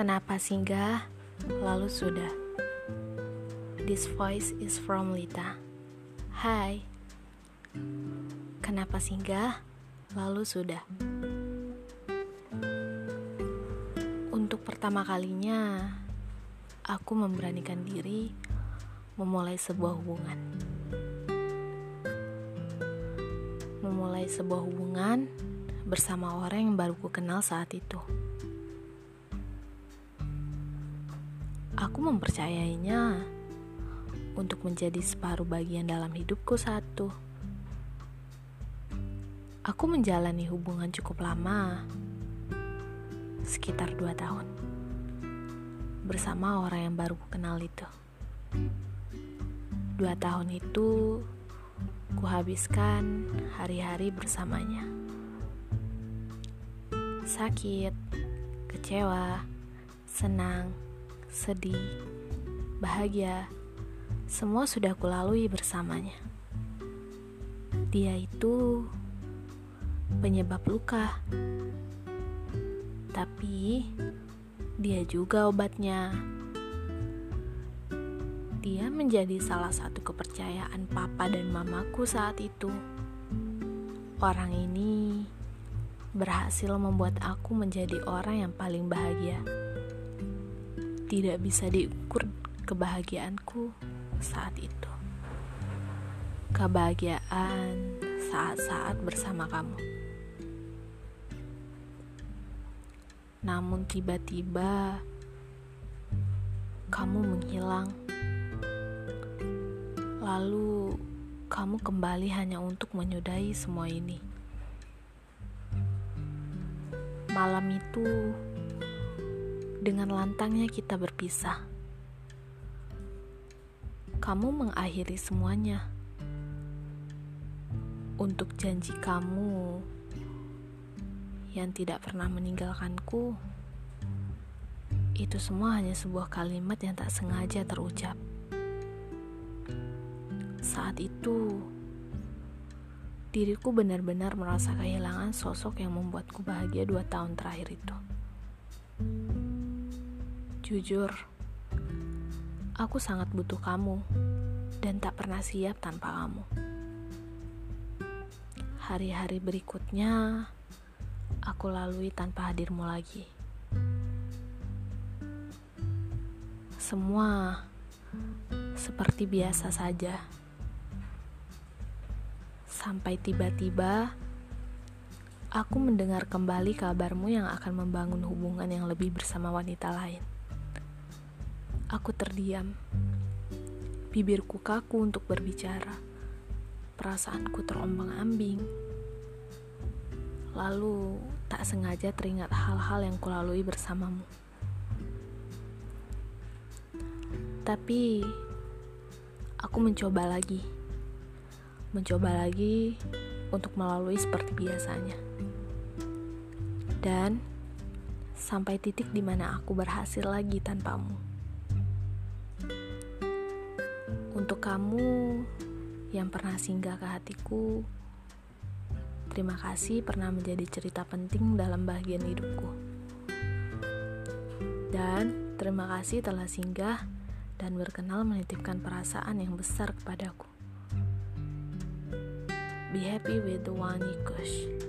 Kenapa singgah, lalu sudah. This voice is from Lita. Hai. Kenapa singgah, lalu sudah. Untuk pertama kalinya, aku memberanikan diri memulai sebuah hubungan. Memulai sebuah hubungan bersama orang yang baru ku kenal saat itu. Aku mempercayainya untuk menjadi separuh bagian dalam hidupku satu. Aku menjalani hubungan cukup lama, sekitar dua tahun, bersama orang yang baru ku kenal itu. Dua tahun itu, kuhabiskan hari-hari bersamanya sakit, kecewa, senang, sedih, bahagia, semua sudah kulalui bersamanya. Dia itu penyebab luka, tapi dia juga obatnya. Dia menjadi salah satu kepercayaan papa dan mamaku saat itu. Orang ini berhasil membuat aku menjadi orang yang paling bahagia. Tidak bisa diukur kebahagiaanku saat itu. Kebahagiaan saat-saat bersama kamu. Namun tiba-tiba kamu menghilang. Lalu kamu kembali hanya untuk menyudahi semua ini. Malam itu, dengan lantangnya kita berpisah. Kamu mengakhiri semuanya untuk janji kamu yang tidak pernah meninggalkanku. Itu semua hanya sebuah kalimat yang tak sengaja terucap. Saat itu, diriku benar-benar merasa kehilangan sosok yang membuatku bahagia dua tahun terakhir itu. Jujur, aku sangat butuh kamu dan tak pernah siap tanpa kamu. Hari-hari berikutnya, aku lalui tanpa hadirmu lagi. Semua seperti biasa saja sampai tiba-tiba aku mendengar kembali kabarmu yang akan membangun hubungan yang lebih bersama wanita lain. Aku terdiam, bibirku kaku untuk berbicara, perasaanku terombang-ambing. Lalu tak sengaja teringat hal-hal yang kulalui bersamamu. Tapi aku mencoba lagi mencoba lagi untuk melalui seperti biasanya. Dan sampai titik di mana aku berhasil lagi tanpamu. Untuk kamu yang pernah singgah ke hatiku, terima kasih pernah menjadi cerita penting dalam bagian hidupku. Dan terima kasih telah singgah dan berkenal menitipkan perasaan yang besar kepadaku. Be happy with the one you kush.